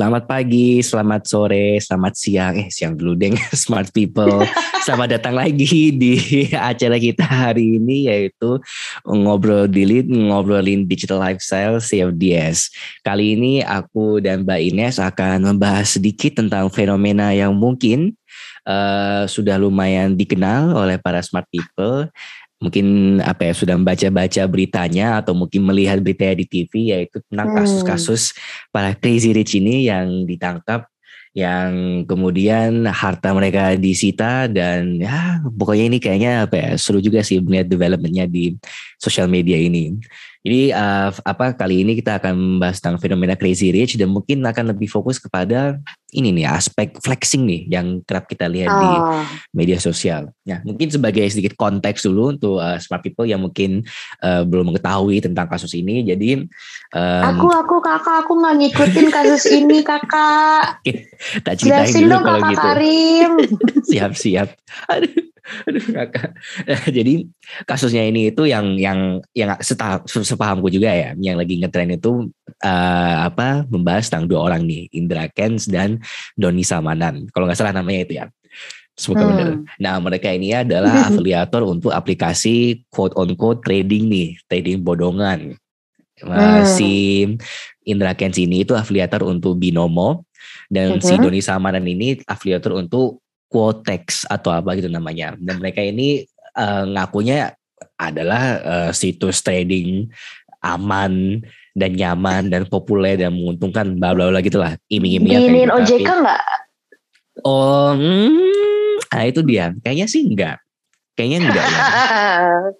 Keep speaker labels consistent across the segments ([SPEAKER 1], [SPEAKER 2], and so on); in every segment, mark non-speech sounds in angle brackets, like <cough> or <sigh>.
[SPEAKER 1] Selamat pagi, selamat sore, selamat siang, eh siang dulu deh, <laughs> smart people. <laughs> Selamat datang lagi di <laughs> acara kita hari ini yaitu ngobrol dilit, ngobrolin digital lifestyle CFDS. Kali ini aku dan Mbak Ines akan membahas sedikit tentang fenomena yang mungkin uh, sudah lumayan dikenal oleh para smart people mungkin apa ya sudah membaca-baca beritanya atau mungkin melihat beritanya di TV yaitu tentang hmm. kasus-kasus para crazy rich ini yang ditangkap yang kemudian harta mereka disita dan ya pokoknya ini kayaknya apa ya seru juga sih melihat developmentnya di sosial media ini. Jadi uh, apa kali ini kita akan membahas tentang fenomena crazy rich dan mungkin akan lebih fokus kepada ini nih aspek flexing nih yang kerap kita lihat oh. di media sosial. Nah mungkin sebagai sedikit konteks dulu untuk uh, smart people yang mungkin uh, belum mengetahui tentang kasus ini. Jadi
[SPEAKER 2] um, aku aku kakak aku nggak ngikutin kasus ini kakak.
[SPEAKER 1] tak ceritain dulu kalau gitu.
[SPEAKER 2] Karim. <laughs>
[SPEAKER 1] siap siap. Aduh <laughs> aduh kakak <laughs> jadi kasusnya ini itu yang yang yang setah, sepahamku juga ya yang lagi ngetren itu uh, apa membahas tentang dua orang nih Indra Kens dan Doni Samanan kalau nggak salah namanya itu ya Semoga hmm. benar. Nah, mereka ini adalah afiliator untuk aplikasi quote on quote trading nih, trading bodongan. Hmm. Si Indra Kens ini itu afiliator untuk Binomo dan hmm. si Doni Samanan ini afiliator untuk Quotex atau apa gitu namanya. Dan mereka ini uh, ngakunya adalah uh, situs trading aman dan nyaman dan populer dan menguntungkan bla bla bla gitulah iming-imingnya
[SPEAKER 2] kayak gitu. OJK nggak?
[SPEAKER 1] Oh, hmm, nah itu dia. Kayaknya sih enggak. Kayaknya enggak ya. <laughs>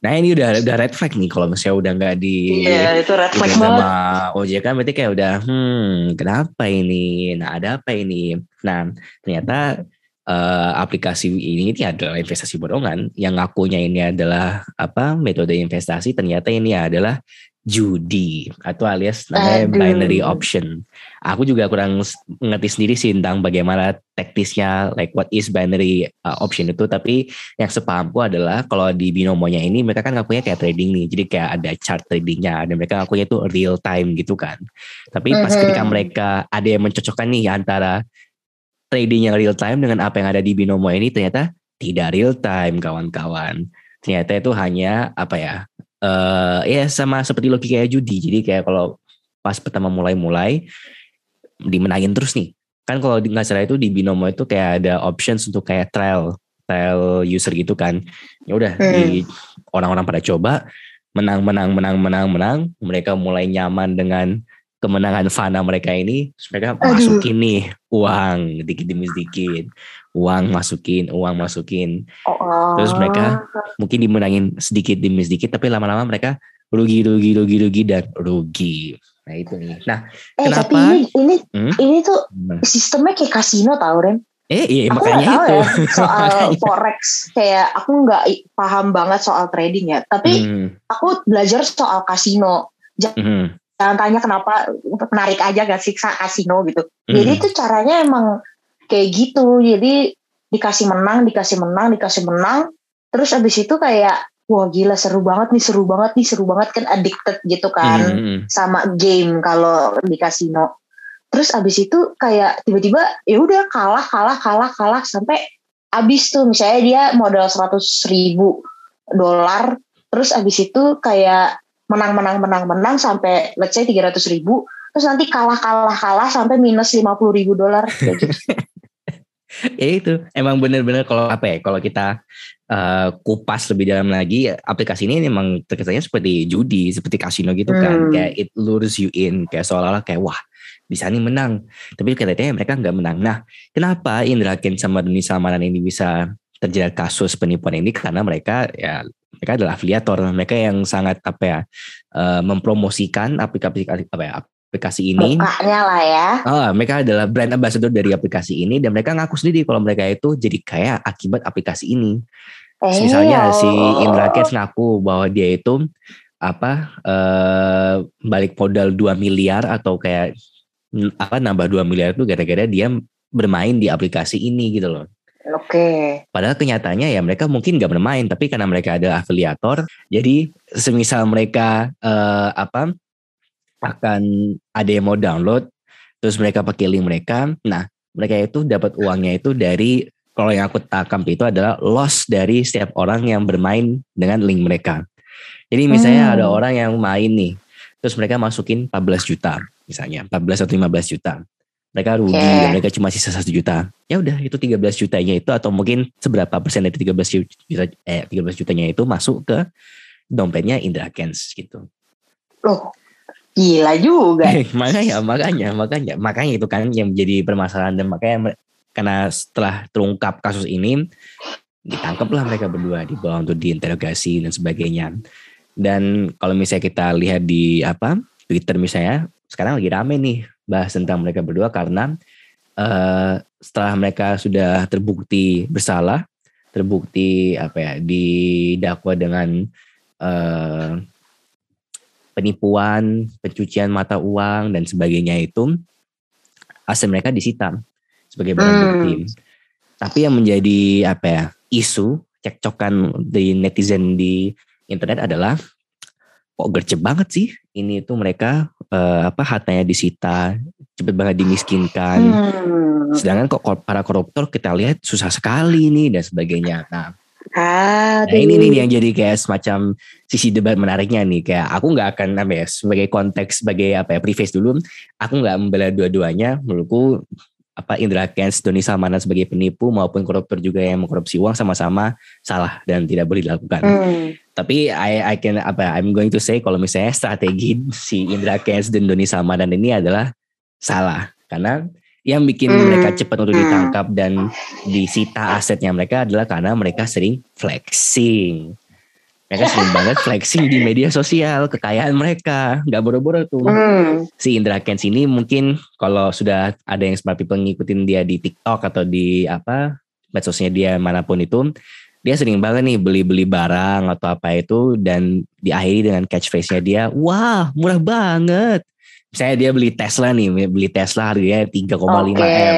[SPEAKER 1] Nah ini udah udah red flag nih kalau misalnya udah enggak di
[SPEAKER 2] Iya itu red flag banget. Sama
[SPEAKER 1] OJK berarti kayak udah hmm kenapa ini? Nah ada apa ini? Nah ternyata uh, aplikasi ini ini adalah investasi borongan yang ngakunya ini adalah apa metode investasi ternyata ini adalah judi atau alias namanya Aduh. binary option. Aku juga kurang ngerti sendiri sih tentang bagaimana teknisnya like what is binary uh, option itu tapi yang sepahamku adalah kalau di binomonya ini mereka kan ngakunya kayak trading nih. Jadi kayak ada chart tradingnya dan mereka ngakunya itu real time gitu kan. Tapi pas ketika mm-hmm. mereka ada yang mencocokkan nih antara trading yang real time dengan apa yang ada di binomo ini ternyata tidak real time kawan-kawan. Ternyata itu hanya apa ya? Uh, ya sama seperti logika judi. Jadi kayak kalau pas pertama mulai-mulai dimenangin terus nih. Kan kalau nggak salah itu di binomo itu kayak ada options untuk kayak trial trial user gitu kan. Ya udah hmm. di orang-orang pada coba menang menang menang menang menang mereka mulai nyaman dengan kemenangan fana mereka ini mereka Aduh. masukin nih uang dikit demi sedikit. Uang masukin uang masukin. Oh. terus mereka mungkin dimenangin sedikit demi sedikit tapi lama-lama mereka rugi rugi rugi rugi dan rugi. Nah itu nih. Nah
[SPEAKER 2] eh, kenapa? tapi ini ini, hmm? ini tuh sistemnya kayak kasino tau Ren?
[SPEAKER 1] Eh iya aku makanya itu. ya, <laughs>
[SPEAKER 2] soal forex. Kayak aku nggak paham banget soal trading ya. Tapi hmm. aku belajar soal kasino. Hmm. jangan tanya kenapa menarik aja gak siksa kasino gitu hmm. jadi itu caranya emang kayak gitu jadi dikasih menang dikasih menang dikasih menang terus abis itu kayak wah gila seru banget nih seru banget nih seru banget kan addicted gitu kan hmm. hmm, hmm. sama game kalau di kasino terus abis itu kayak tiba-tiba ya udah kalah kalah kalah kalah sampai abis tuh misalnya dia modal seratus ribu dolar terus abis itu kayak menang menang menang menang sampai let's say tiga ratus ribu terus nanti kalah kalah kalah sampai minus lima puluh ribu dolar gitu. <laughs>
[SPEAKER 1] ya itu emang bener-bener kalau apa ya kalau kita uh, kupas lebih dalam lagi aplikasi ini memang terkesannya seperti judi seperti kasino gitu kan hmm. kayak it lures you in kayak seolah-olah kayak wah bisa nih menang tapi kelihatannya mereka nggak menang nah kenapa Indra Ken sama Doni Salmanan ini bisa terjerat kasus penipuan ini karena mereka ya mereka adalah afiliator mereka yang sangat apa ya uh, mempromosikan aplikasi apa ya aplikasi ini.
[SPEAKER 2] Bukanya lah ya.
[SPEAKER 1] Uh, mereka adalah brand ambassador dari aplikasi ini dan mereka ngaku sendiri kalau mereka itu jadi kaya akibat aplikasi ini. Eh, misalnya si Indra Kens ngaku bahwa dia itu apa uh, balik modal 2 miliar atau kayak apa nambah 2 miliar itu gara-gara dia bermain di aplikasi ini gitu loh
[SPEAKER 2] Oke. Okay.
[SPEAKER 1] Padahal kenyataannya ya mereka mungkin nggak bermain, tapi karena mereka ada afiliator, jadi semisal mereka uh, apa akan ada yang mau download terus mereka pakai link mereka nah mereka itu dapat uangnya itu dari kalau yang aku tangkap itu adalah loss dari setiap orang yang bermain dengan link mereka jadi misalnya hmm. ada orang yang main nih terus mereka masukin 14 juta misalnya 14 atau 15 juta mereka rugi okay. dan mereka cuma sisa satu juta. Ya udah itu 13 jutanya itu atau mungkin seberapa persen dari 13 juta eh 13 jutanya itu masuk ke dompetnya Indra Kens gitu.
[SPEAKER 2] Loh gila juga. <laughs>
[SPEAKER 1] Makanya makanya makanya makanya itu kan yang menjadi permasalahan dan makanya karena setelah terungkap kasus ini ditangkaplah mereka berdua dibawa untuk diinterogasi dan sebagainya. Dan kalau misalnya kita lihat di apa Twitter misalnya sekarang lagi rame nih bahas tentang mereka berdua karena uh, setelah mereka sudah terbukti bersalah, terbukti apa ya didakwa dengan uh, penipuan, pencucian mata uang dan sebagainya itu aset mereka disita sebagai barang hmm. bukti. Tapi yang menjadi apa ya isu cekcokan di netizen di internet adalah kok gercep banget sih ini tuh mereka uh, apa hartanya disita cepet banget dimiskinkan hmm. sedangkan kok para koruptor kita lihat susah sekali nih dan sebagainya nah Nah ini nih yang jadi kayak semacam sisi debat menariknya nih kayak aku nggak akan apa ya sebagai konteks sebagai apa ya preface dulu aku nggak membela dua-duanya menurutku apa Indra Kents, Doni Salmanan sebagai penipu maupun koruptor juga yang mengkorupsi uang sama-sama salah dan tidak boleh dilakukan. Hmm. Tapi I, I can apa I'm going to say kalau misalnya strategi si Indra Kents dan Doni Salmanan ini adalah salah karena yang bikin hmm. mereka cepat untuk hmm. ditangkap dan disita asetnya mereka adalah karena mereka sering flexing mereka sering <laughs> banget flexing di media sosial kekayaan mereka nggak boro-boro tuh hmm. si Indra Kents ini mungkin kalau sudah ada yang smart people ngikutin dia di TikTok atau di apa medsosnya dia mana pun itu dia sering banget nih beli-beli barang atau apa itu dan diakhiri dengan catchphrase-nya dia wah murah banget misalnya dia beli Tesla nih beli Tesla harganya 3,5 okay. m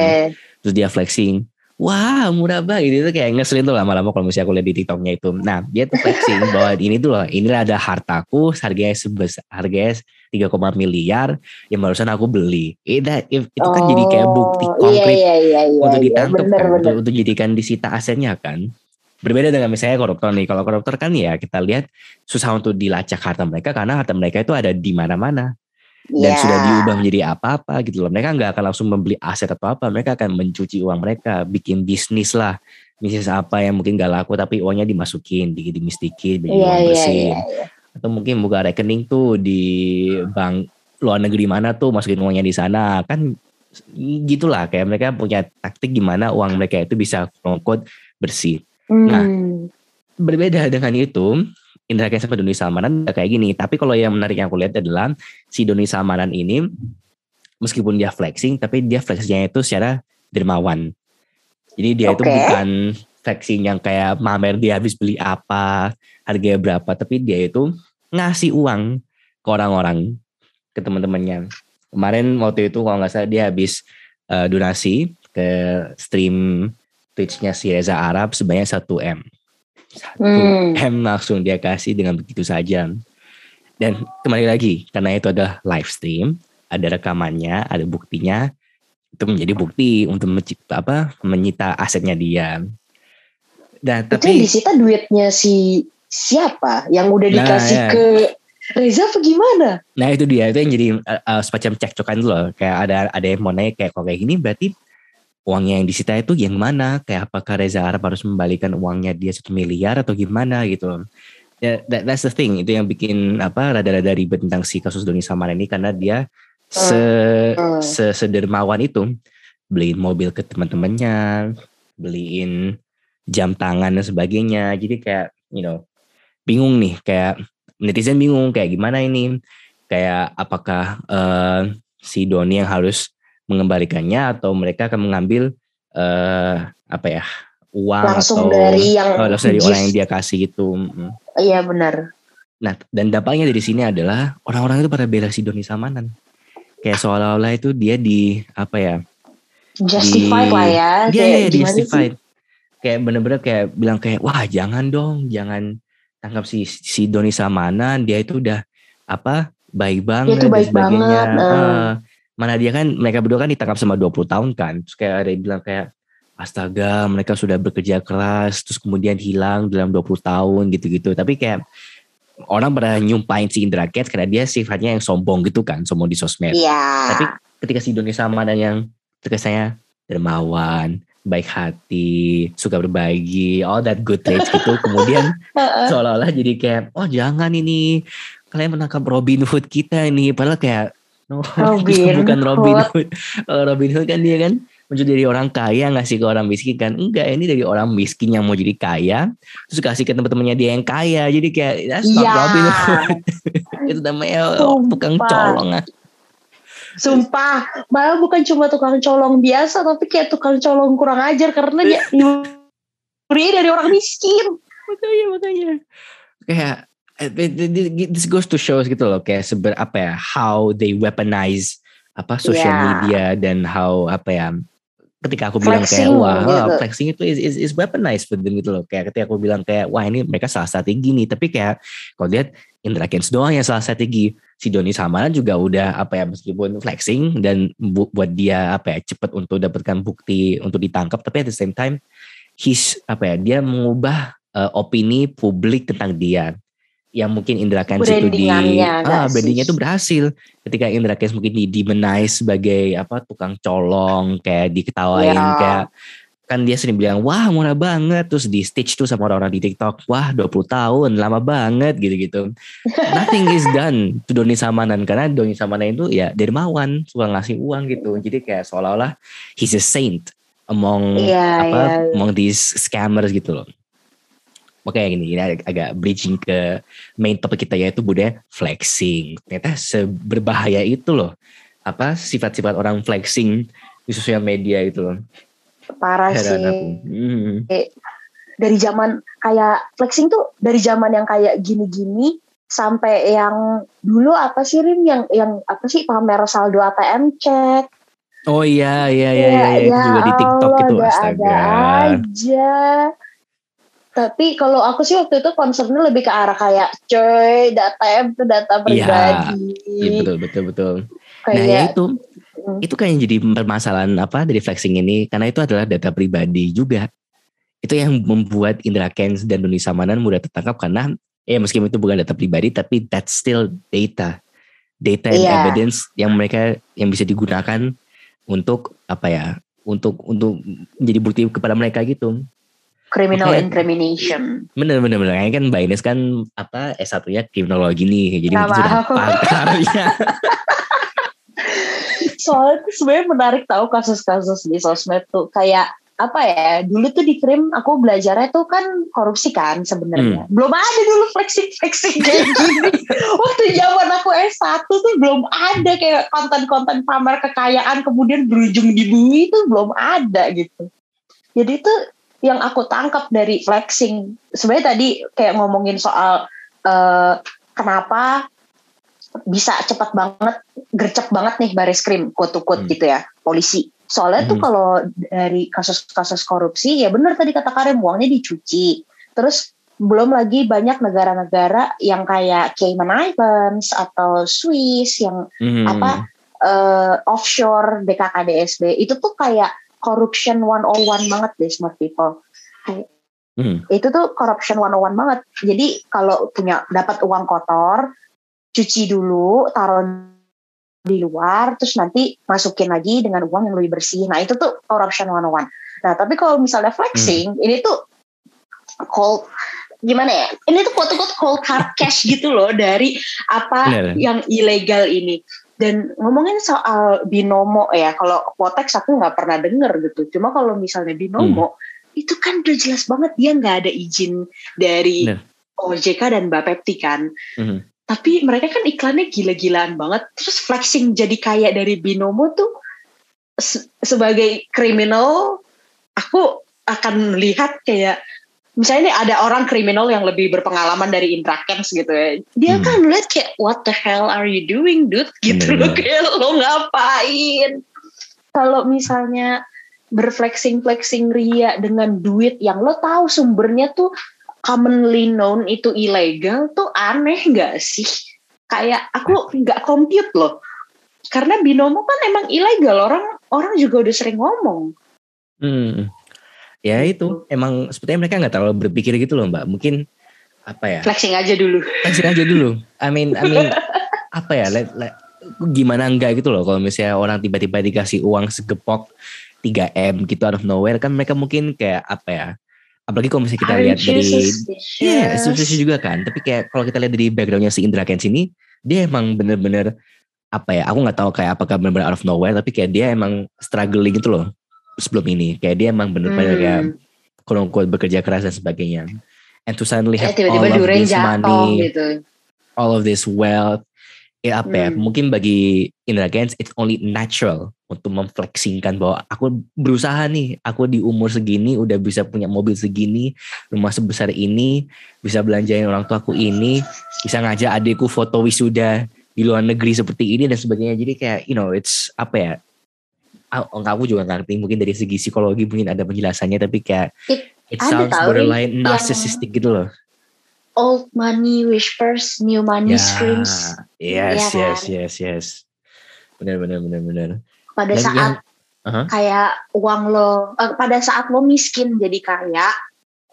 [SPEAKER 1] terus dia flexing wah murah banget itu kayak ngeselin tuh lama-lama kalau misalnya aku lihat di TikToknya itu. Nah dia tuh flexing <laughs> bahwa ini tuh loh, inilah ada hartaku harganya sebesar harganya 3, miliar yang barusan aku beli. Itu, itu oh, kan jadi kayak bukti oh, komplit iya, iya, iya, untuk iya, ditangkap kan, bener. Untuk, untuk jadikan disita asetnya kan. Berbeda dengan misalnya koruptor nih. Kalau koruptor kan ya kita lihat susah untuk dilacak harta mereka karena harta mereka itu ada di mana-mana dan yeah. sudah diubah menjadi apa-apa gitu loh. Mereka nggak akan langsung membeli aset atau apa, mereka akan mencuci uang mereka, bikin bisnis lah, bisnis apa yang mungkin gak laku tapi uangnya dimasukin, dikit demi sedikit, yeah, uang iya, bersih. Yeah, yeah, yeah. Atau mungkin buka rekening tuh di bank luar negeri mana tuh masukin uangnya di sana, kan gitulah kayak mereka punya taktik gimana uang mereka itu bisa quote bersih. Nah, hmm. berbeda dengan itu, Indra Kents sama Doni Salmanan kayak gini. Tapi kalau yang menarik yang aku lihat adalah si Doni Salmanan ini meskipun dia flexing, tapi dia flexingnya itu secara dermawan. Jadi dia okay. itu bukan flexing yang kayak mamer dia habis beli apa, harganya berapa, tapi dia itu ngasih uang ke orang-orang, ke teman-temannya. Kemarin waktu itu kalau nggak salah dia habis uh, donasi ke stream Twitch-nya si Reza Arab sebanyak 1 M satu hmm. M langsung dia kasih dengan begitu saja. Dan kembali lagi karena itu adalah live stream, ada rekamannya, ada buktinya, itu menjadi bukti untuk mencipta apa menyita asetnya dia. Dan
[SPEAKER 2] itu tapi disita duitnya si siapa yang udah nah, dikasih ya. ke Reza apa gimana?
[SPEAKER 1] Nah itu dia itu yang jadi uh, semacam cekcokan dulu loh. Kayak ada ada yang mau naik kayak kok kayak gini berarti uangnya yang disita itu yang mana? Kayak apakah Reza Arab harus membalikan uangnya dia satu miliar atau gimana gitu? Ya, that, that's the thing. Itu yang bikin apa rada-rada ribet tentang si kasus Doni Samara ini karena dia se, uh, uh. sedermawan itu beliin mobil ke teman-temannya, beliin jam tangan dan sebagainya. Jadi kayak you know bingung nih kayak netizen bingung kayak gimana ini kayak apakah uh, si Doni yang harus mengembalikannya atau mereka akan mengambil uh, apa ya uang
[SPEAKER 2] langsung
[SPEAKER 1] atau
[SPEAKER 2] dari yang
[SPEAKER 1] oh, langsung dari orang yang dia kasih gitu.
[SPEAKER 2] Iya benar.
[SPEAKER 1] Nah dan dampaknya dari sini adalah orang-orang itu pada bela si Doni Samanan. Kayak seolah-olah itu dia di apa ya?
[SPEAKER 2] Justified di, lah ya.
[SPEAKER 1] Dia ya, justified. Sih? Kayak bener-bener kayak bilang kayak wah jangan dong, jangan tangkap si si Doni Samanan. Dia itu udah apa baik banget
[SPEAKER 2] dia itu baik dan sebagainya. Banget. Uh,
[SPEAKER 1] mana dia kan mereka berdua kan ditangkap sama 20 tahun kan. Terus kayak ada yang bilang kayak astaga mereka sudah bekerja keras terus kemudian hilang dalam 20 tahun gitu-gitu. Tapi kayak orang pada nyumpain si Indra Kents karena dia sifatnya yang sombong gitu kan sombong di sosmed.
[SPEAKER 2] Yeah.
[SPEAKER 1] tapi ketika si Doni sama dan yang terkesannya dermawan baik hati, suka berbagi, all that good traits gitu. <laughs> Kemudian <laughs> seolah-olah jadi kayak, oh jangan ini. Kalian menangkap Robin Hood kita ini, padahal kayak Robin bukan Robin Hood. Oh, Robin Hood kan dia kan muncul dari orang kaya ngasih ke orang miskin kan enggak ini dari orang miskin yang mau jadi kaya terus kasih ke teman-temannya dia yang kaya jadi kayak that's not yeah. Robin Hood <laughs> itu namanya oh, tukang colong ah
[SPEAKER 2] Sumpah, malah bukan cuma tukang colong biasa, tapi kayak tukang colong kurang ajar karena dia <laughs> nyuri dari orang miskin.
[SPEAKER 1] Makanya, makanya. Kayak this goes to show gitu loh, kayak seber apa ya, how they weaponize apa social yeah. media dan how apa ya ketika aku bilang flexing, kayak wah gitu. flexing itu is, is, is weaponized for them gitu loh kayak ketika aku bilang kayak wah ini mereka salah strategi nih tapi kayak kalau lihat Indra Kents doang yang salah strategi si Doni Samaran juga udah apa ya meskipun flexing dan bu, buat dia apa ya cepat untuk dapatkan bukti untuk ditangkap tapi at the same time his apa ya dia mengubah uh, opini publik tentang dia yang mungkin Indra Kents itu di ah brandingnya itu berhasil. Ketika Indra Kents mungkin di demonize sebagai apa tukang colong kayak diketawain yeah. kayak kan dia sering bilang wah murah banget. Terus di stitch tuh sama orang-orang di TikTok wah 20 tahun lama banget gitu-gitu. <laughs> Nothing is done to Doni Samanan karena Doni Samanan itu ya dermawan suka ngasih uang gitu. Jadi kayak seolah-olah he's a saint among yeah, apa yeah. among these scammers gitu loh Makanya gini, ini agak bridging ke main topik kita yaitu budaya flexing. Ternyata seberbahaya itu loh. Apa sifat-sifat orang flexing di sosial media itu loh
[SPEAKER 2] parah Heran sih aku. Hmm. dari zaman kayak flexing tuh dari zaman yang kayak gini-gini sampai yang dulu apa sih Rim yang yang apa sih pamer saldo ATM cek
[SPEAKER 1] Oh iya iya iya ya, ya, ya juga di TikTok Allah, itu astaga. Ada
[SPEAKER 2] aja. Tapi kalau aku sih waktu itu concernnya lebih ke arah kayak coy data itu data iya, pribadi.
[SPEAKER 1] Iya, betul betul betul. Kayak, nah ya itu. Itu kan yang jadi permasalahan apa dari flexing ini karena itu adalah data pribadi juga. Itu yang membuat Indra Kens dan Doni Samanan mudah tertangkap karena ya meskipun itu bukan data pribadi tapi that's still data. Data and yeah. evidence yang mereka yang bisa digunakan untuk apa ya? Untuk untuk menjadi bukti kepada mereka gitu
[SPEAKER 2] criminal okay. incrimination.
[SPEAKER 1] Bener bener bener. Kayaknya kan Mbak Ines kan apa S1-nya kriminologi nih. Jadi nah, sudah pakar ya. <laughs>
[SPEAKER 2] soalnya tuh sebenarnya menarik tahu kasus-kasus di sosmed tuh kayak apa ya dulu tuh di krim aku belajarnya tuh kan korupsi kan sebenarnya hmm. belum ada dulu flexing flexing kayak gini <laughs> waktu zaman aku S1 tuh belum ada kayak konten-konten pamer kekayaan kemudian berujung di bumi itu belum ada gitu jadi itu yang aku tangkap dari flexing sebenarnya tadi kayak ngomongin soal uh, kenapa bisa cepat banget gercep banget nih baris krim quote hmm. gitu ya polisi soalnya hmm. tuh kalau dari kasus-kasus korupsi ya benar tadi kata Karim uangnya dicuci terus belum lagi banyak negara-negara yang kayak Cayman Islands atau Swiss yang hmm. apa uh, offshore BKKDSB itu tuh kayak corruption 101 banget deh smart people Hmm. Itu tuh corruption 101 banget. Jadi kalau punya dapat uang kotor, cuci dulu, taruh di luar, terus nanti masukin lagi dengan uang yang lebih bersih. Nah itu tuh corruption one one. Nah tapi kalau misalnya flexing, hmm. ini tuh cold gimana ya? Ini tuh quote-unquote cold hard cash gitu loh dari apa Bener. yang ilegal ini. Dan ngomongin soal binomo ya, kalau Quotex aku nggak pernah denger gitu. Cuma kalau misalnya binomo, hmm. itu kan udah jelas banget dia nggak ada izin dari Bener. OJK dan Bapepti kan. Hmm tapi mereka kan iklannya gila-gilaan banget terus flexing jadi kaya dari binomo tuh se sebagai kriminal aku akan melihat kayak misalnya nih ada orang kriminal yang lebih berpengalaman dari Indra Kens gitu ya dia hmm. kan lihat kayak what the hell are you doing dude <laughs> gitu hmm. loh kayak lo ngapain kalau misalnya berflexing flexing ria dengan duit yang lo tahu sumbernya tuh commonly known itu ilegal tuh aneh gak sih? Kayak aku nggak compute loh. karena binomo kan emang ilegal orang orang juga udah sering ngomong
[SPEAKER 1] hmm. Ya itu. Emang sepertinya mereka nggak terlalu berpikir gitu loh mbak. Mungkin apa ya?
[SPEAKER 2] Flexing aja dulu.
[SPEAKER 1] Flexing aja dulu. I mean I mean <laughs> apa ya let, let, gimana enggak gitu loh kalau misalnya orang tiba-tiba dikasih uang segepok 3M gitu out of nowhere kan mereka mungkin kayak apa ya apalagi kalau misalnya kita lihat dari ya yeah, juga kan. Tapi kayak kalau kita lihat dari backgroundnya si Indra Kents ini dia emang bener-bener apa ya aku nggak tahu kayak apakah bener-bener out of nowhere tapi kayak dia emang struggling gitu loh sebelum ini kayak dia emang bener-bener hmm. kayak kurang kuat bekerja keras dan sebagainya and to suddenly have tiba -tiba all of this money gitu. all of this wealth ya apa ya hmm. mungkin bagi Indra Kents it's only natural untuk memflexingkan bahwa aku berusaha nih aku di umur segini udah bisa punya mobil segini rumah sebesar ini bisa belanjain orang tua aku ini bisa ngajak adikku foto wisuda di luar negeri seperti ini dan sebagainya jadi kayak you know it's apa ya aku juga ngerti mungkin dari segi psikologi mungkin ada penjelasannya tapi kayak it, it sounds borderline narcissistic gitu loh
[SPEAKER 2] old money whispers, new money yeah. screams.
[SPEAKER 1] Yes, ya yes, kan? yes, yes. Benar, benar, benar, benar.
[SPEAKER 2] Pada Dan saat yang, uh-huh. kayak uang lo, uh, pada saat lo miskin jadi kaya,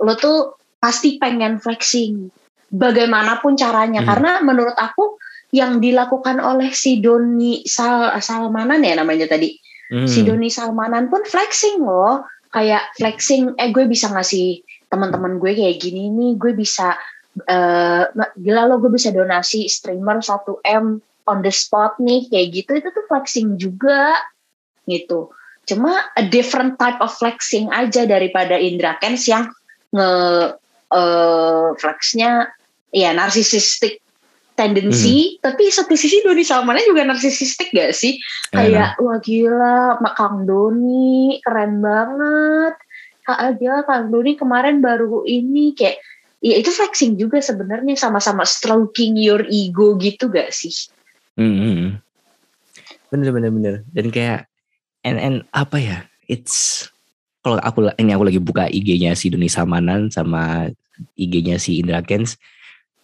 [SPEAKER 2] lo tuh pasti pengen flexing. Bagaimanapun caranya, hmm. karena menurut aku yang dilakukan oleh si Doni Sal Salmanan ya namanya tadi, hmm. si Doni Salmanan pun flexing loh, kayak flexing. Eh gue bisa ngasih teman-teman gue kayak gini nih, gue bisa uh, gila lo gue bisa donasi streamer 1M on the spot nih kayak gitu itu tuh flexing juga gitu cuma a different type of flexing aja daripada Indra Kens yang nge uh, flexnya ya narsisistik tendensi hmm. tapi satu sisi Doni Salmannya juga narsisistik gak sih kayak wah gila Kang Doni keren banget Kak gila Kang Doni kemarin baru ini kayak ya itu flexing juga sebenarnya sama-sama stroking your ego gitu gak sih?
[SPEAKER 1] Hmm, hmm. bener bener bener dan kayak and and apa ya it's kalau aku ini aku lagi buka IG-nya si Doni Salmanan sama IG-nya si Indra Kens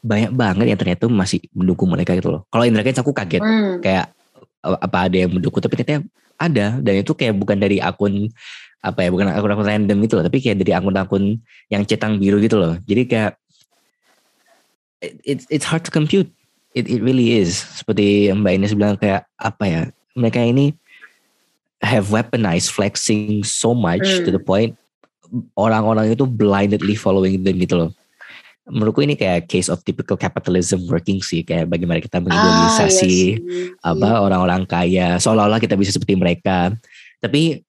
[SPEAKER 1] banyak banget yang ternyata masih mendukung mereka gitu loh. Kalau Indra Kens aku kaget hmm. kayak apa ada yang mendukung tapi ternyata ada dan itu kayak bukan dari akun apa ya bukan akun-akun random gitu loh tapi kayak dari akun-akun yang cetang biru gitu loh jadi kayak it, it's hard to compute it, it really is seperti Mbak Ines bilang kayak apa ya mereka ini have weaponized flexing so much mm. to the point orang-orang itu blindly following them gitu loh menurutku ini kayak case of typical capitalism working sih kayak bagaimana kita mengidealisasi ah, yes. apa orang-orang kaya seolah-olah kita bisa seperti mereka tapi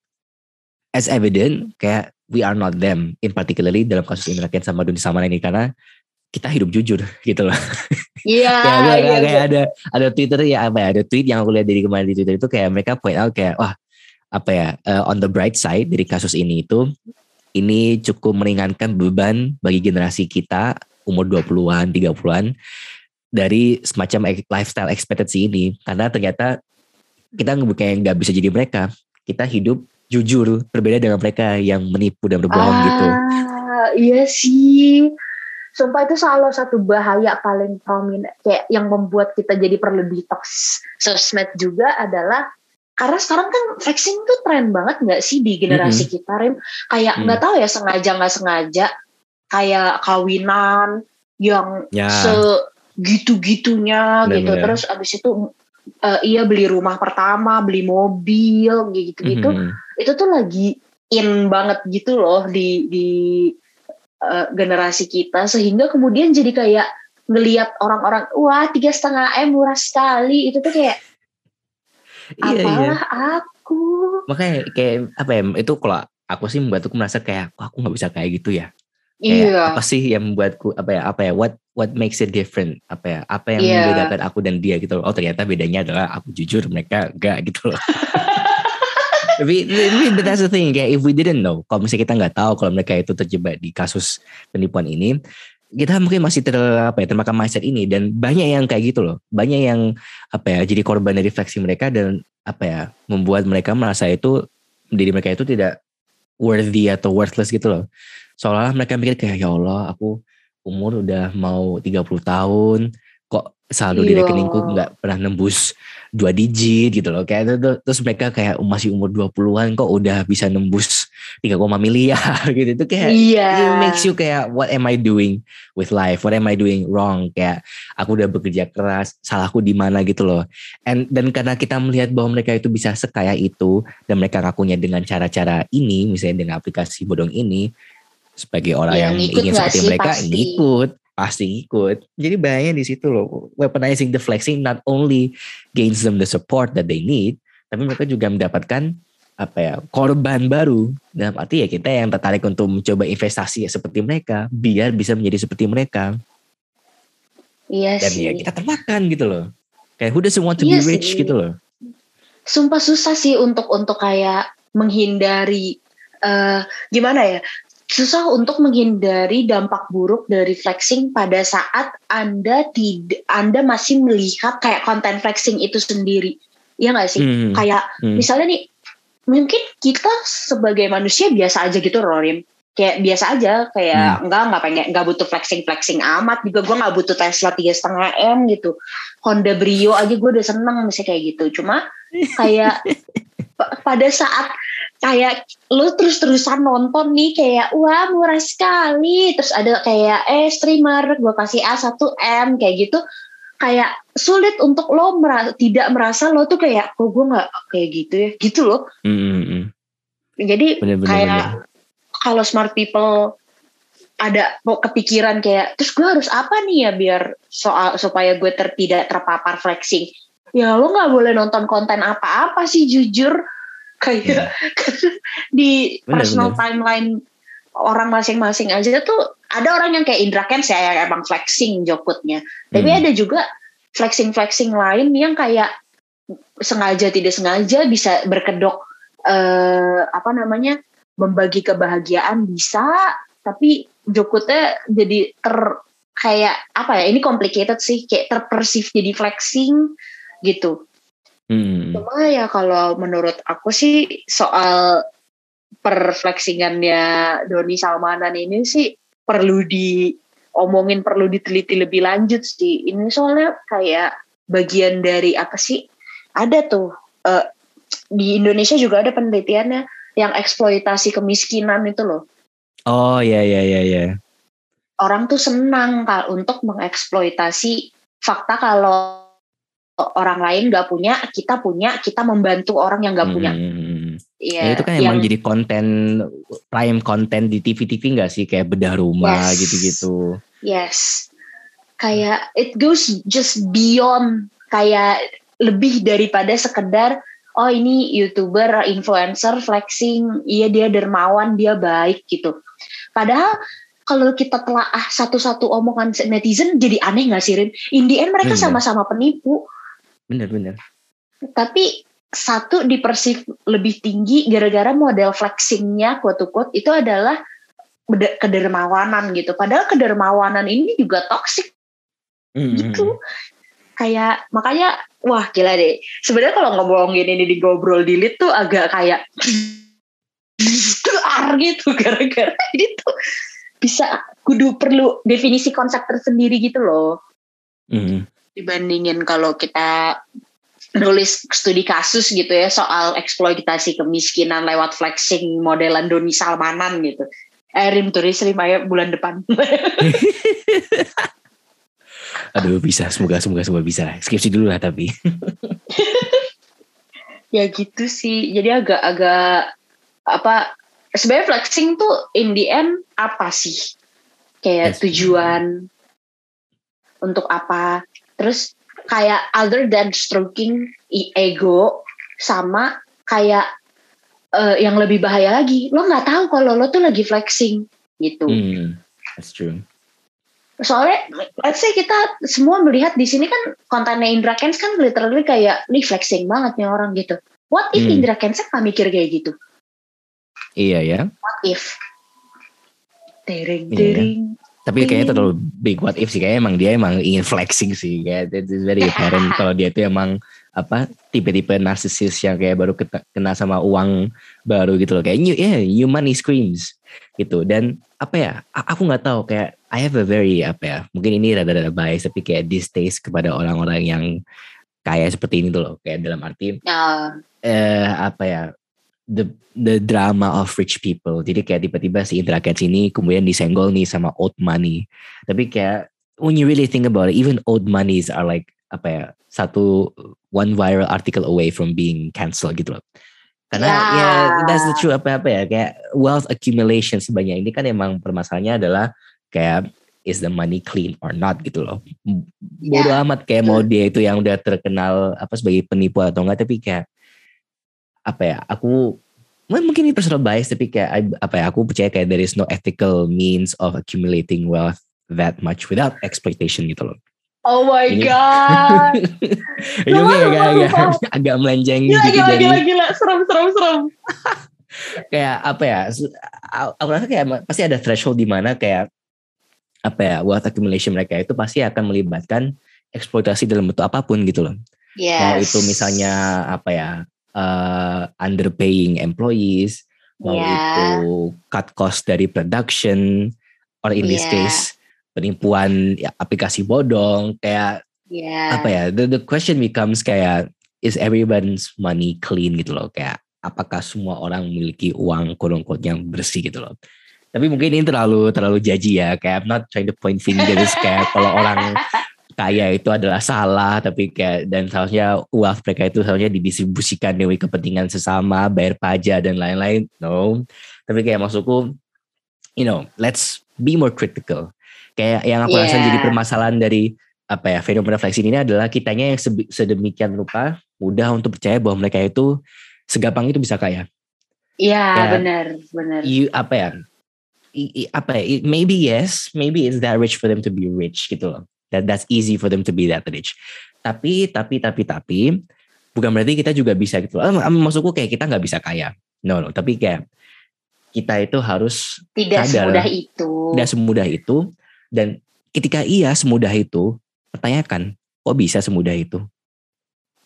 [SPEAKER 1] as evident kayak we are not them in particularly dalam kasus Indra Kents sama Doni Samana ini karena kita hidup jujur gitu loh.
[SPEAKER 2] Iya.
[SPEAKER 1] yeah, <laughs> kayak, yeah, kayak ada ada Twitter ya apa ya ada tweet yang aku lihat dari kemarin di Twitter itu kayak mereka point out kayak wah apa ya uh, on the bright side dari kasus ini itu ini cukup meringankan beban bagi generasi kita umur 20-an, 30-an dari semacam lifestyle expectancy ini karena ternyata kita kayak nggak bisa jadi mereka. Kita hidup jujur berbeda dengan mereka yang menipu dan berbohong ah, gitu.
[SPEAKER 2] Iya sih. Sumpah itu salah satu bahaya paling prominent kayak yang membuat kita jadi perlu detox sosmed juga adalah karena sekarang kan flexing tuh tren banget nggak sih di generasi mm -hmm. kita Rim kayak mm. nggak mm. tahu ya sengaja nggak sengaja kayak kawinan yang ya. segitu-gitunya gitu terus abis itu uh, iya beli rumah pertama, beli mobil gitu-gitu. Mm -hmm. Itu tuh lagi in banget gitu loh di di uh, generasi kita sehingga kemudian jadi kayak ngelihat orang-orang wah tiga setengah m murah sekali itu tuh kayak iya. apalah iya. aku
[SPEAKER 1] makanya kayak apa ya itu kalau aku sih membuatku merasa kayak aku nggak bisa kayak gitu ya
[SPEAKER 2] Kayak iya.
[SPEAKER 1] apa sih yang membuatku apa ya apa ya what what makes it different apa ya apa yang yeah. membedakan aku dan dia gitu loh. Oh ternyata bedanya adalah aku jujur mereka enggak gitu loh. <laughs> Tapi but that's the thing kayak if we didn't know kalau misalnya kita nggak tahu kalau mereka itu terjebak di kasus penipuan ini kita mungkin masih ter apa ya termakan mindset ini dan banyak yang kayak gitu loh. Banyak yang apa ya jadi korban dari refleksi mereka dan apa ya membuat mereka merasa itu diri mereka itu tidak worthy atau worthless gitu loh. Seolah mereka mikir kayak ya Allah aku umur udah mau 30 tahun kok saldo di iya. rekeningku nggak pernah nembus dua digit gitu loh. Kayak itu terus mereka kayak masih umur 20-an kok udah bisa nembus 3, miliar <laughs> gitu. Itu kayak
[SPEAKER 2] yeah.
[SPEAKER 1] it makes you kayak what am I doing with life? What am I doing wrong? Kayak aku udah bekerja keras salahku di mana gitu loh. And dan karena kita melihat bahwa mereka itu bisa sekaya itu dan mereka ngakunya dengan cara-cara ini misalnya dengan aplikasi bodong ini sebagai orang yang, yang ingin seperti sih, mereka pasti. ikut pasti ikut. Jadi bahayanya di situ loh. Weaponizing the flexing not only gains them the support that they need, tapi mereka juga mendapatkan apa ya korban baru dalam arti ya kita yang tertarik untuk mencoba investasi ya seperti mereka biar bisa menjadi seperti mereka.
[SPEAKER 2] Iya
[SPEAKER 1] Dan ya
[SPEAKER 2] sih.
[SPEAKER 1] ya kita termakan gitu loh. Kayak who doesn't want to iya be rich sih. gitu loh.
[SPEAKER 2] Sumpah susah sih untuk untuk kayak menghindari uh, gimana ya susah untuk menghindari dampak buruk dari flexing pada saat Anda tidak Anda masih melihat kayak konten flexing itu sendiri. Iya gak sih? Hmm. Kayak hmm. misalnya nih mungkin kita sebagai manusia biasa aja gitu Rorim. Kayak biasa aja kayak hmm. enggak enggak pengen enggak butuh flexing flexing amat juga gue nggak butuh Tesla tiga setengah m gitu Honda Brio aja gue udah seneng misalnya kayak gitu cuma kayak <laughs> pada saat kayak lu terus-terusan nonton nih kayak wah murah sekali. Terus ada kayak eh streamer gue kasih A 1 M kayak gitu. Kayak sulit untuk lo merasa, tidak merasa lo tuh kayak kok gue nggak kayak gitu ya? Gitu loh. Mm-hmm. jadi bener, bener, kayak kalau smart people ada kepikiran kayak terus gue harus apa nih ya biar soal supaya gue ter, tidak terpapar flexing? Ya lo nggak boleh nonton konten apa-apa sih jujur kayak hmm. <laughs> di bener, personal bener. timeline orang masing-masing aja tuh ada orang yang kayak Indra Kens ya yang emang flexing jokutnya tapi hmm. ada juga flexing-flexing lain yang kayak sengaja tidak sengaja bisa berkedok eh, apa namanya membagi kebahagiaan bisa tapi jokutnya jadi ter kayak apa ya ini complicated sih kayak terpersif jadi flexing gitu Hmm. Cuma ya kalau menurut aku sih soal perflexingannya Doni Salmanan ini sih perlu diomongin, perlu diteliti lebih lanjut sih. Ini soalnya kayak bagian dari apa sih? Ada tuh uh, di Indonesia juga ada penelitiannya yang eksploitasi kemiskinan itu loh.
[SPEAKER 1] Oh iya iya iya iya.
[SPEAKER 2] Orang tuh senang kak untuk mengeksploitasi fakta kalau orang lain nggak punya, kita punya, kita membantu orang yang nggak punya.
[SPEAKER 1] Hmm. Ya, ya itu kan yang, emang jadi konten prime konten di TV-TV nggak sih kayak bedah rumah gitu-gitu.
[SPEAKER 2] Yes. Kayak it goes just beyond kayak lebih daripada sekedar oh ini youtuber influencer flexing iya dia dermawan dia baik gitu padahal kalau kita telah ah satu-satu omongan netizen jadi aneh nggak sih Rin? In the end mereka sama-sama penipu
[SPEAKER 1] Bener-bener.
[SPEAKER 2] Tapi satu dipersif lebih tinggi gara-gara model flexingnya quote quote itu adalah kedermawanan gitu. Padahal kedermawanan ini juga toksik mm-hmm. gitu. Kayak makanya wah gila deh. Sebenarnya kalau ngomongin ini di ngobrol di tuh agak kayak ar <laughs> gitu gara-gara <laughs> itu bisa kudu perlu definisi konsep tersendiri gitu loh. Mm dibandingin kalau kita nulis studi kasus gitu ya soal eksploitasi kemiskinan lewat flexing modelan Doni Salmanan gitu. Eh, Rim turis Rim ayo bulan depan. <laughs>
[SPEAKER 1] Aduh bisa semoga semoga semoga bisa skripsi dulu lah tapi. <laughs>
[SPEAKER 2] ya gitu sih jadi agak-agak apa sebenarnya flexing tuh in the end apa sih kayak yes. tujuan untuk apa terus kayak other than stroking ego sama kayak uh, yang lebih bahaya lagi. Lo nggak tahu kalau lo tuh lagi flexing gitu.
[SPEAKER 1] Hmm, that's true.
[SPEAKER 2] Soalnya let's say kita semua melihat di sini kan kontennya Indra Kens kan literally kayak nih flexing banget nih orang gitu. What if hmm. Indra Kens kan mikir kayak gitu?
[SPEAKER 1] Iya ya.
[SPEAKER 2] What if? Tering tering
[SPEAKER 1] tapi kayaknya terlalu big what if sih kayak emang dia emang ingin flexing sih kayak it's very apparent kalau dia tuh emang apa tipe-tipe narsisis yang kayak baru kena sama uang baru gitu loh kayak yeah, you money screams gitu dan apa ya aku nggak tahu kayak I have a very apa ya mungkin ini rada-rada bias tapi kayak distaste kepada orang-orang yang kaya seperti ini tuh loh kayak dalam arti uh. eh apa ya the the drama of rich people. Jadi kayak tiba-tiba si Indra Kents ini kemudian disenggol nih sama old money. Tapi kayak when you really think about it, even old monies are like apa ya satu one viral article away from being cancelled gitu loh. Karena yeah. ya that's the true apa apa ya kayak wealth accumulation sebanyak ini kan emang permasalahannya adalah kayak is the money clean or not gitu loh. Bodoh yeah. amat kayak mau dia itu yang udah terkenal apa sebagai penipu atau enggak tapi kayak apa ya aku mungkin ini personal bias tapi kayak apa ya aku percaya kayak there is no ethical means of accumulating wealth that much without exploitation gitu loh.
[SPEAKER 2] Oh my ini, god. <laughs>
[SPEAKER 1] ini mungkin agak, agak, <laughs> agak melenceng
[SPEAKER 2] gila, gila, dari gila, gila, serem, serem, serem. <laughs>
[SPEAKER 1] kayak apa ya? Aku rasa kayak pasti ada threshold di mana kayak apa ya wealth accumulation mereka itu pasti akan melibatkan eksploitasi dalam bentuk apa pun gitu loh. Yes. Mau itu misalnya apa ya uh, underpaying employees, mau yeah. itu cut cost dari production, or in yeah. this case penipuan ya, aplikasi bodong, kayak yeah. apa ya? The, the question becomes kayak is everyone's money clean gitu loh, kayak apakah semua orang memiliki uang kurung yang bersih gitu loh. Tapi mungkin ini terlalu terlalu jaji ya, kayak I'm not trying to point fingers kayak kalau orang <laughs> kaya itu adalah salah tapi kayak dan seharusnya uang mereka itu seharusnya didistribusikan demi kepentingan sesama bayar pajak dan lain-lain. No. Tapi kayak maksudku you know let's be more critical. Kayak yang aku yeah. rasa jadi permasalahan dari apa ya fenomena flexing ini adalah kitanya yang sedemikian rupa mudah untuk percaya bahwa mereka itu segampang itu bisa kaya.
[SPEAKER 2] Iya benar benar.
[SPEAKER 1] You apa ya I, apa ya maybe yes maybe it's that rich for them to be rich gitu loh that that's easy for them to be that rich. Tapi tapi tapi tapi bukan berarti kita juga bisa gitu. Ah, maksudku kayak kita nggak bisa kaya. No no. Tapi kayak kita itu harus
[SPEAKER 2] tidak sadar, semudah itu.
[SPEAKER 1] tidak semudah itu. Dan ketika iya semudah itu pertanyakan kok bisa semudah itu?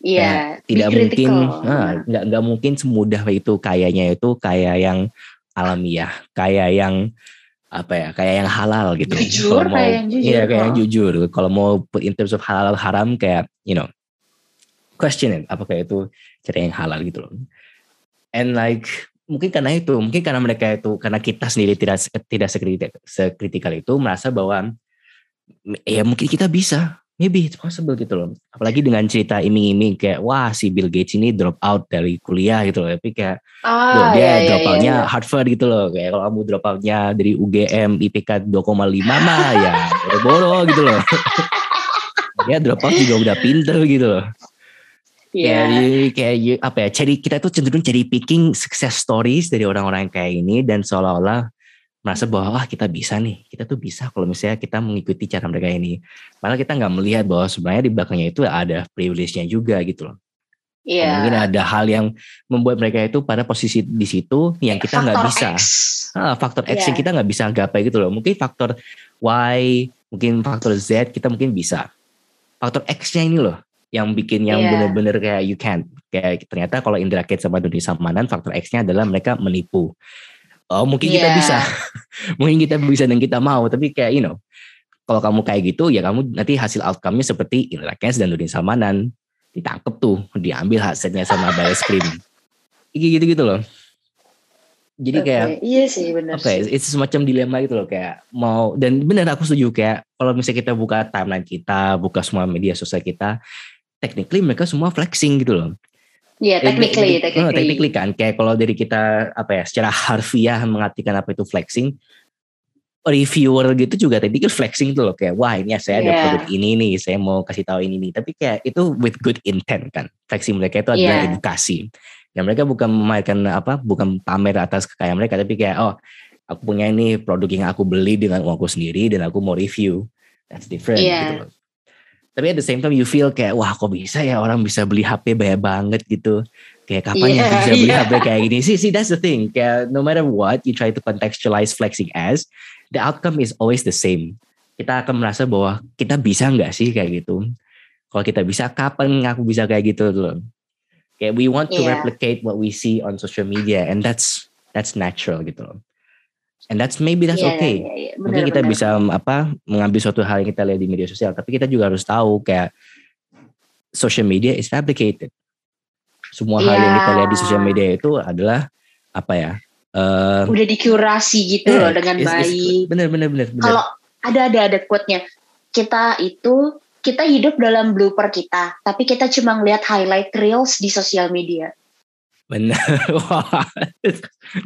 [SPEAKER 2] Iya,
[SPEAKER 1] tidak mungkin, nah, nggak nggak mungkin semudah itu kayaknya itu kayak yang alamiah, kayak yang apa ya kayak yang halal gitu.
[SPEAKER 2] Jujur
[SPEAKER 1] mau,
[SPEAKER 2] kayak yang jujur. Iya
[SPEAKER 1] kayak yang jujur. Kalau mau put in terms of halal haram kayak you know question it apakah itu cara yang halal gitu loh. And like mungkin karena itu, mungkin karena mereka itu karena kita sendiri tidak tidak sekritikal, sekritikal itu merasa bahwa ya mungkin kita bisa maybe it's possible gitu loh. Apalagi dengan cerita iming-iming kayak wah si Bill Gates ini drop out dari kuliah gitu loh. Tapi kayak ah, loh, dia iya, iya, drop outnya iya, iya. Harvard gitu loh. Kayak kalau kamu drop outnya dari UGM IPK 2,5 mah ya boro-boro gitu loh. <laughs> dia drop out juga udah pinter gitu loh. Yeah. Kayak, kayak apa ya? Cari kita tuh cenderung cari picking success stories dari orang-orang kayak ini dan seolah-olah merasa bahwa wah kita bisa nih, kita tuh bisa kalau misalnya kita mengikuti cara mereka ini. Malah kita nggak melihat bahwa sebenarnya di belakangnya itu ada privilege-nya juga gitu loh. Iya. Yeah. Mungkin ada hal yang membuat mereka itu pada posisi di situ yang kita nggak bisa. Ah, faktor X yeah. yang kita nggak bisa gapai gitu loh. Mungkin faktor Y, mungkin faktor Z kita mungkin bisa. Faktor X-nya ini loh yang bikin yang yeah. bener-bener kayak you can't. Kayak ternyata kalau Indra Kate sama Doni Samanan faktor X-nya adalah mereka menipu oh mungkin yeah. kita bisa. <laughs> Mungkin kita bisa dan kita mau. Tapi kayak you know kalau kamu kayak gitu ya kamu nanti hasil outcome-nya seperti Indra Kens dan Nurdin Salmanan. Ditangkep tuh diambil hasilnya sama Baris Krim. <laughs> Gitu gitu loh. Jadi okay. kayak
[SPEAKER 2] iya sih benar
[SPEAKER 1] okay, it's semacam dilema gitu loh kayak mau dan benar aku setuju kayak kalau misalnya kita buka timeline kita buka semua media sosial kita technically mereka semua flexing gitu loh
[SPEAKER 2] Iya, yeah, technically, technically. Oh,
[SPEAKER 1] technically kan, kayak kalau dari kita apa ya, secara harfiah mengartikan apa itu flexing, reviewer gitu juga tadi kan flexing itu loh kayak wah ini saya ada yeah. produk ini nih, saya mau kasih tahu ini nih. Tapi kayak itu with good intent kan. Flexing mereka itu adalah yeah. edukasi. Dan mereka bukan memamerkan apa, bukan pamer atas kekayaan mereka, tapi kayak oh aku punya ini produk yang aku beli dengan uangku sendiri dan aku mau review. That's different yeah. gitu loh tapi at the same time you feel kayak wah kok bisa ya orang bisa beli HP banyak banget gitu Kayak kapan yeah, yang bisa beli yeah. HP kayak gini? See, see, that's the thing. Kayak no matter what you try to contextualize flexing as, the outcome is always the same. Kita akan merasa bahwa kita bisa nggak sih kayak gitu. Kalau kita bisa, kapan aku bisa kayak gitu loh. Kayak we want to yeah. replicate what we see on social media, and that's that's natural gitu loh. And that's maybe that's yeah, okay. Yeah, yeah. Bener, Mungkin kita bener. bisa apa mengambil suatu hal yang kita lihat di media sosial, tapi kita juga harus tahu kayak social media is fabricated. Semua yeah. hal yang kita lihat di social media itu adalah apa ya?
[SPEAKER 2] Uh, udah dikurasi gitu yeah, loh dengan it's, baik.
[SPEAKER 1] bener bener bener.
[SPEAKER 2] Kalau ada ada ada quote-nya, kita itu kita hidup dalam blooper kita, tapi kita cuma ngeliat highlight reels di sosial media.
[SPEAKER 1] Benar. <laughs> Wah.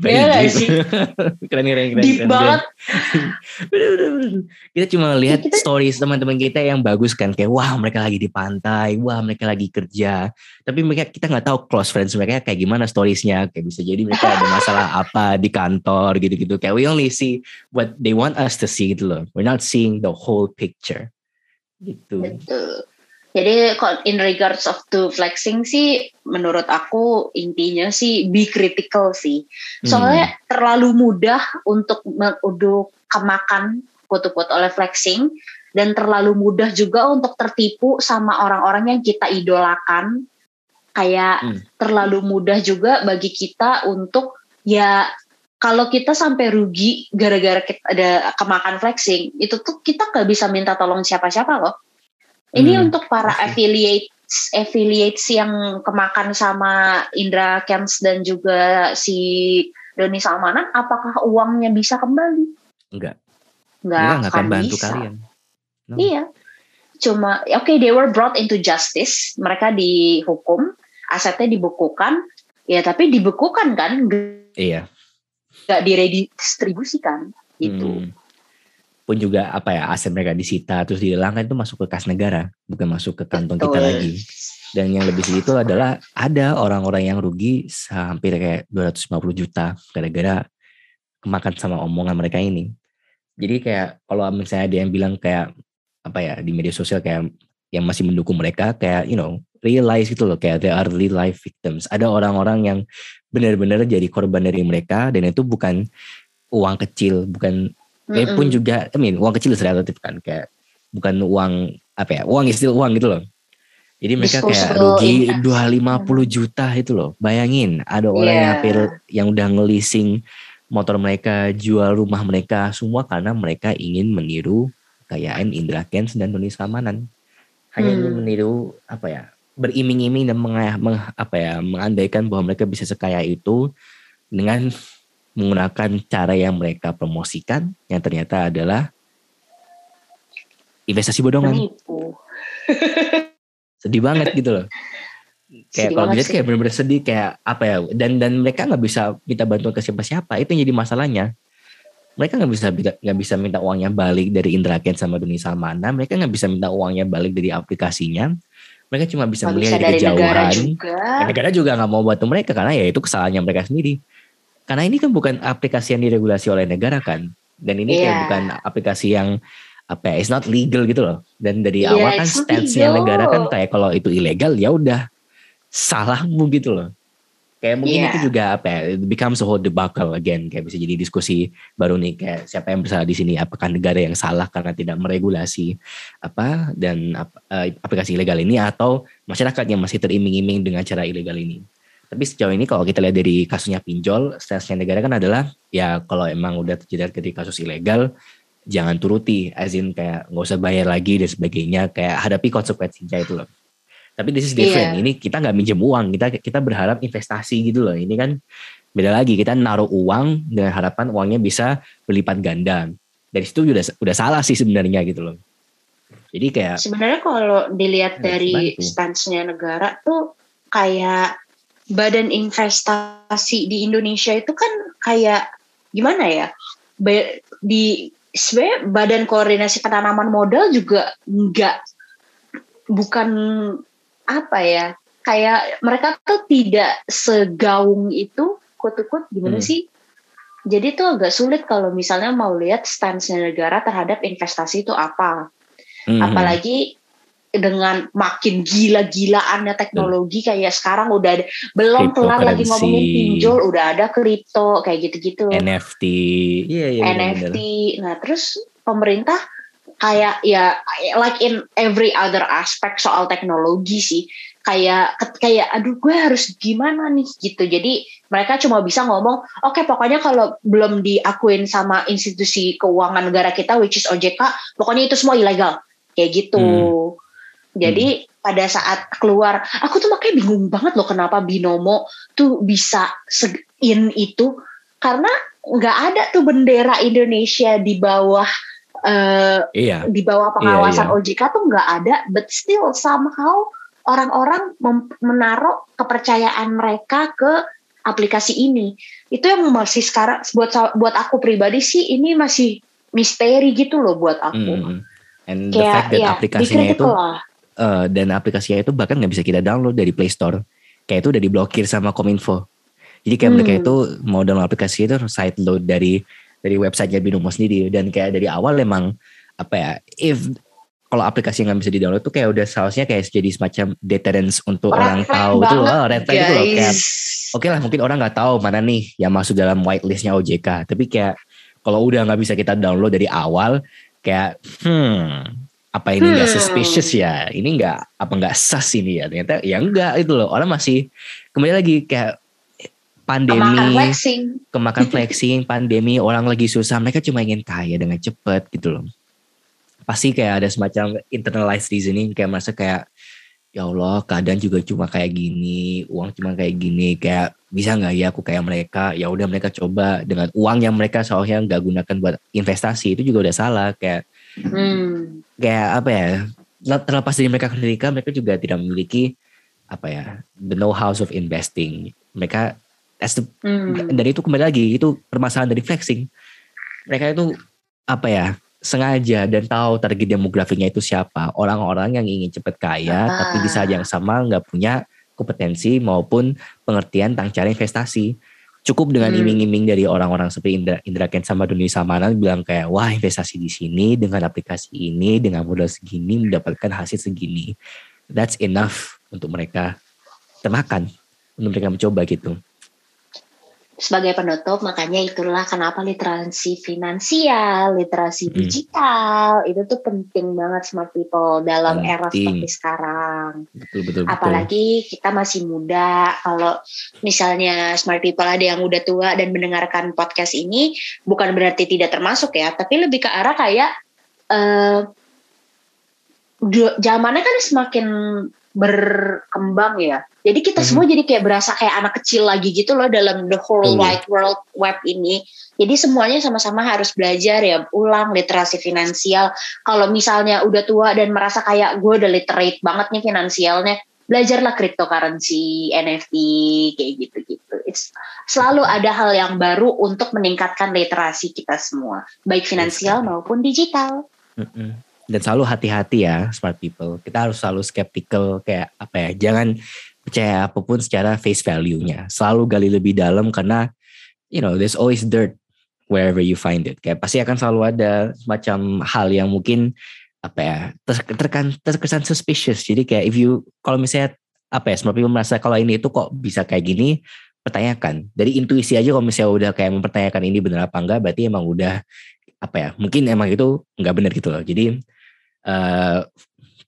[SPEAKER 2] Iya gak sih? <laughs>
[SPEAKER 1] keren, keren, keren.
[SPEAKER 2] Deep keren, banget. <laughs>
[SPEAKER 1] Kita cuma lihat kita... stories teman-teman kita yang bagus kan. Kayak wah mereka lagi di pantai. Wah mereka lagi kerja. Tapi mereka kita nggak tahu close friends mereka kayak gimana storiesnya. Kayak bisa jadi mereka ada masalah apa di kantor gitu-gitu. Kayak we only see what they want us to see gitu loh. We're not seeing the whole picture. Gitu.
[SPEAKER 2] Betul. Jadi in regards of to flexing sih menurut aku intinya sih be critical sih. Soalnya hmm. terlalu mudah untuk udah kemakan quote-quote oleh flexing dan terlalu mudah juga untuk tertipu sama orang-orang yang kita idolakan. Kayak hmm. terlalu mudah juga bagi kita untuk ya kalau kita sampai rugi gara-gara kita ada kemakan flexing, itu tuh kita nggak bisa minta tolong siapa-siapa loh ini hmm. untuk para affiliate affiliates yang kemakan sama Indra Kens dan juga si Doni Salmanan, apakah uangnya bisa kembali?
[SPEAKER 1] Enggak.
[SPEAKER 2] Enggak
[SPEAKER 1] akan, akan bantu bisa. kalian.
[SPEAKER 2] No. Iya. Cuma oke okay, they were brought into justice, mereka dihukum, asetnya dibukukan, ya tapi dibekukan kan?
[SPEAKER 1] Iya.
[SPEAKER 2] Enggak diredistribusikan gitu. Hmm
[SPEAKER 1] pun juga apa ya aset mereka disita terus dihilangkan itu masuk ke kas negara bukan masuk ke kantong Betul. kita lagi. Dan yang lebih sedih itu adalah ada orang-orang yang rugi hampir kayak 250 juta gara-gara kemakan sama omongan mereka ini. Jadi kayak kalau misalnya ada yang bilang kayak apa ya di media sosial kayak yang masih mendukung mereka kayak you know realize gitu loh kayak they are real life victims. Ada orang-orang yang benar-benar jadi korban dari mereka dan itu bukan uang kecil bukan Mm-hmm. pun juga, I mean, uang kecil relatif kan kayak bukan uang apa ya, uang istilah uang gitu loh. Jadi mereka kayak rugi dua lima puluh juta itu loh. Bayangin ada orang yeah. yang hampir yang udah ngelising motor mereka, jual rumah mereka semua karena mereka ingin meniru kekayaan Indra Kents dan Doni Samanan. Hanya hmm. ingin meniru apa ya, beriming-iming dan meng, meng, apa ya, mengandaikan bahwa mereka bisa sekaya itu dengan menggunakan cara yang mereka promosikan yang ternyata adalah investasi bodongan. <laughs> sedih banget gitu loh. Kayak kalau dilihat kayak benar-benar sedih kayak apa ya dan dan mereka nggak bisa minta bantuan ke siapa-siapa itu yang jadi masalahnya. Mereka nggak bisa nggak bisa minta uangnya balik dari Indra Kent sama Doni Salmana. Mereka nggak bisa minta uangnya balik dari aplikasinya. Mereka cuma bisa melihat dari kejauhan. Negara juga. Negara juga nggak mau bantu mereka karena ya itu kesalahannya mereka sendiri karena ini kan bukan aplikasi yang diregulasi oleh negara kan dan ini yeah. kayak iya. bukan aplikasi yang apa ya, it's not legal gitu loh dan dari yeah, awal kan stance-nya negara kan kayak kalau itu ilegal ya udah salahmu gitu loh kayak mungkin yeah. itu juga apa ya it becomes a whole debacle again kayak bisa jadi diskusi baru nih kayak siapa yang bersalah di sini apakah negara yang salah karena tidak meregulasi apa dan uh, aplikasi ilegal ini atau masyarakat yang masih teriming-iming dengan cara ilegal ini tapi sejauh ini kalau kita lihat dari kasusnya pinjol, stance negara kan adalah ya kalau emang udah terjadi dari kasus ilegal, jangan turuti, as in kayak nggak usah bayar lagi dan sebagainya, kayak hadapi konsekuensinya itu loh. Tapi this is different. Yeah. Ini kita nggak minjem uang, kita kita berharap investasi gitu loh. Ini kan beda lagi. Kita naruh uang dengan harapan uangnya bisa berlipat ganda. Dari situ udah udah salah sih sebenarnya gitu loh. Jadi kayak
[SPEAKER 2] sebenarnya kalau dilihat dari stance-nya negara tuh kayak badan investasi di Indonesia itu kan kayak gimana ya? Di sebenarnya badan koordinasi penanaman modal juga enggak bukan apa ya? Kayak mereka tuh tidak segaung itu kut-kut gimana hmm. sih? Jadi tuh agak sulit kalau misalnya mau lihat stance negara terhadap investasi itu apa. Hmm. Apalagi dengan makin gila-gilaannya teknologi hmm. kayak sekarang udah ada belum kelar lagi ngomongin pinjol udah ada kripto kayak gitu-gitu.
[SPEAKER 1] NFT
[SPEAKER 2] yeah, yeah, NFT bener. nah terus pemerintah kayak ya like in every other aspect soal teknologi sih kayak kayak aduh gue harus gimana nih? Gitu. Jadi mereka cuma bisa ngomong oke okay, pokoknya kalau belum diakuin sama institusi keuangan negara kita which is OJK pokoknya itu semua ilegal. Kayak gitu. Hmm. Jadi hmm. pada saat keluar aku tuh makanya bingung banget loh kenapa binomo tuh bisa in itu karena nggak ada tuh bendera Indonesia di bawah uh, iya. di bawah pengawasan iya, iya. OJK tuh nggak ada, but still somehow orang-orang menaruh kepercayaan mereka ke aplikasi ini. Itu yang masih sekarang buat buat aku pribadi sih ini masih misteri gitu loh buat aku. Mm.
[SPEAKER 1] And Kayak, the fact that ya, aplikasinya itu uh, dan aplikasinya itu bahkan nggak bisa kita download dari Play Store. Kayak itu udah diblokir sama Kominfo. Jadi kayak hmm. mereka itu mau download aplikasi itu side load dari dari websitenya Binomo sendiri dan kayak dari awal emang apa ya if kalau aplikasi nggak bisa di download tuh kayak udah seharusnya kayak jadi semacam deterrence untuk red orang tahu itu loh red flag itu loh kayak oke okay lah mungkin orang nggak tahu mana nih yang masuk dalam whitelistnya OJK tapi kayak kalau udah nggak bisa kita download dari awal kayak hmm apa ini nggak hmm. suspicious ya? Ini nggak apa nggak sas ini ya? Ternyata ya enggak itu loh. Orang masih kembali lagi kayak pandemi. Kemakan flexing, kemakan <laughs> flexing pandemi orang lagi susah mereka cuma ingin kaya dengan cepat gitu loh. Pasti kayak ada semacam internalized reasoning kayak merasa kayak ya Allah keadaan juga cuma kayak gini uang cuma kayak gini kayak bisa nggak ya aku kayak mereka? Ya udah mereka coba dengan uang yang mereka soalnya nggak gunakan buat investasi itu juga udah salah kayak hmm. kayak apa ya terlepas dari mereka ketika mereka juga tidak memiliki apa ya the know how of investing mereka As the, hmm. dari itu kembali lagi itu permasalahan dari flexing. Mereka itu apa ya sengaja dan tahu target demografinya itu siapa orang-orang yang ingin cepat kaya ah. tapi di saat yang sama nggak punya kompetensi maupun pengertian tentang cara investasi cukup dengan hmm. iming-iming dari orang-orang seperti Indra, Indra Kent sama Doni Samanan bilang kayak wah investasi di sini dengan aplikasi ini dengan modal segini mendapatkan hasil segini that's enough untuk mereka termakan untuk mereka mencoba gitu
[SPEAKER 2] sebagai penutup makanya itulah kenapa literasi finansial, literasi hmm. digital itu tuh penting banget smart people dalam penting. era seperti sekarang. Betul, betul, Apalagi kita masih muda. Kalau misalnya smart people ada yang udah tua dan mendengarkan podcast ini bukan berarti tidak termasuk ya, tapi lebih ke arah kayak uh, zamannya kan semakin berkembang ya. Jadi kita hmm. semua jadi kayak berasa kayak anak kecil lagi gitu loh dalam the whole hmm. wide world web ini. Jadi semuanya sama-sama harus belajar ya, ulang literasi finansial. Kalau misalnya udah tua dan merasa kayak gue udah literate banget nih finansialnya, belajarlah cryptocurrency, NFT, kayak gitu-gitu. It's selalu ada hal yang baru untuk meningkatkan literasi kita semua, baik finansial maupun digital. Mm
[SPEAKER 1] -hmm dan selalu hati-hati ya smart people. Kita harus selalu skeptical kayak apa ya, jangan percaya apa pun secara face value-nya. Selalu gali lebih dalam karena you know there's always dirt wherever you find it. Kayak pasti akan selalu ada semacam hal yang mungkin apa ya ter, terkesan suspicious. Jadi kayak if you kalau misalnya apa ya smart people merasa kalau ini itu kok bisa kayak gini pertanyakan dari intuisi aja kalau misalnya udah kayak mempertanyakan ini benar apa enggak berarti emang udah apa ya mungkin emang itu nggak benar gitu loh jadi uh,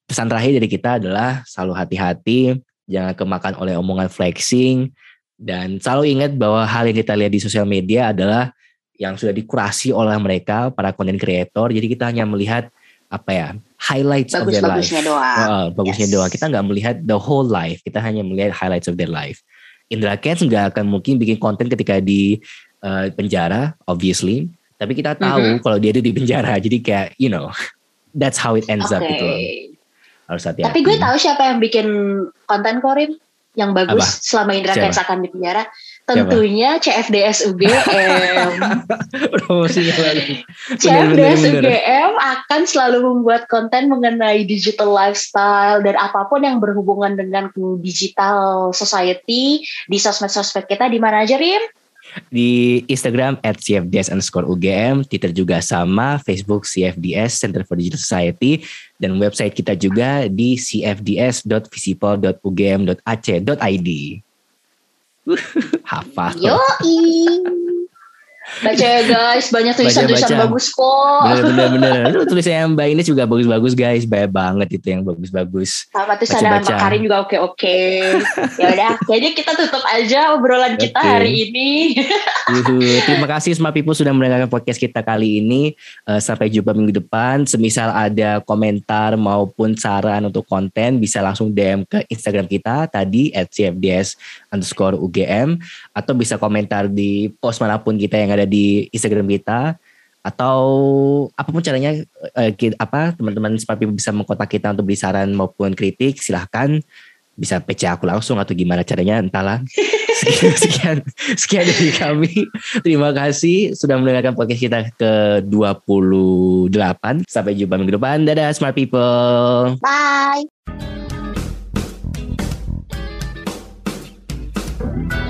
[SPEAKER 1] pesan terakhir dari kita adalah selalu hati-hati, jangan kemakan oleh omongan flexing, dan selalu ingat bahwa hal yang kita lihat di sosial media adalah yang sudah dikurasi oleh mereka para content creator. Jadi kita hanya melihat apa ya highlights Bagus, of their life. Doang. Uh, bagusnya yes. doang. Kita nggak melihat the whole life. Kita hanya melihat highlights of their life. Indra Kents nggak akan mungkin bikin konten ketika di uh, penjara, obviously. Tapi kita tahu mm -hmm. kalau dia itu di penjara. Jadi kayak you know that's how it ends okay. up gitu
[SPEAKER 2] Harus hati-hati. Tapi gue tahu siapa yang bikin konten Korim yang bagus Apa? selama Indra Kents akan di penjara. Tentunya Siapa? CFDS UGM. Promosinya lagi. CFDS UGM akan selalu membuat konten mengenai digital lifestyle dan apa pun yang berhubungan dengan digital society di sosmed-sosmed kita di mana aja Rim?
[SPEAKER 1] Di Instagram at CFDS underscore UGM, Twitter juga sama, Facebook CFDS Center for Digital Society, dan website kita juga di cfds.visipol.ugm.ac.id. Hafal.
[SPEAKER 2] Yoi. Baca ya guys, banyak tulisan-tulisan bagus kok.
[SPEAKER 1] Bener bener bener. <laughs> tulisan yang Mbak ini juga bagus-bagus guys, banyak banget itu yang bagus-bagus.
[SPEAKER 2] Sama tulisan Mbak Karin juga oke-oke. <laughs> ya udah, jadi kita tutup aja obrolan kita okay. hari ini. <laughs>
[SPEAKER 1] Yuhu. Terima kasih semua people sudah mendengarkan podcast kita kali ini. Uh, sampai jumpa minggu depan. Semisal ada komentar maupun saran untuk konten, bisa langsung DM ke Instagram kita tadi at cfds underscore UGM atau bisa komentar di post mana pun kita yang ada di Instagram kita atau apa pun caranya eh, apa teman-teman seperti bisa mengkontak kita untuk beri saran maupun kritik silahkan. Bisa PC aku langsung atau gimana caranya entahlah. <laughs> Sekian sekian sekian dari kami. Terima kasih sudah mendengarkan podcast kita ke 28 sampai jumpa minggu depan. Dadah smart people.
[SPEAKER 2] Bye Bye.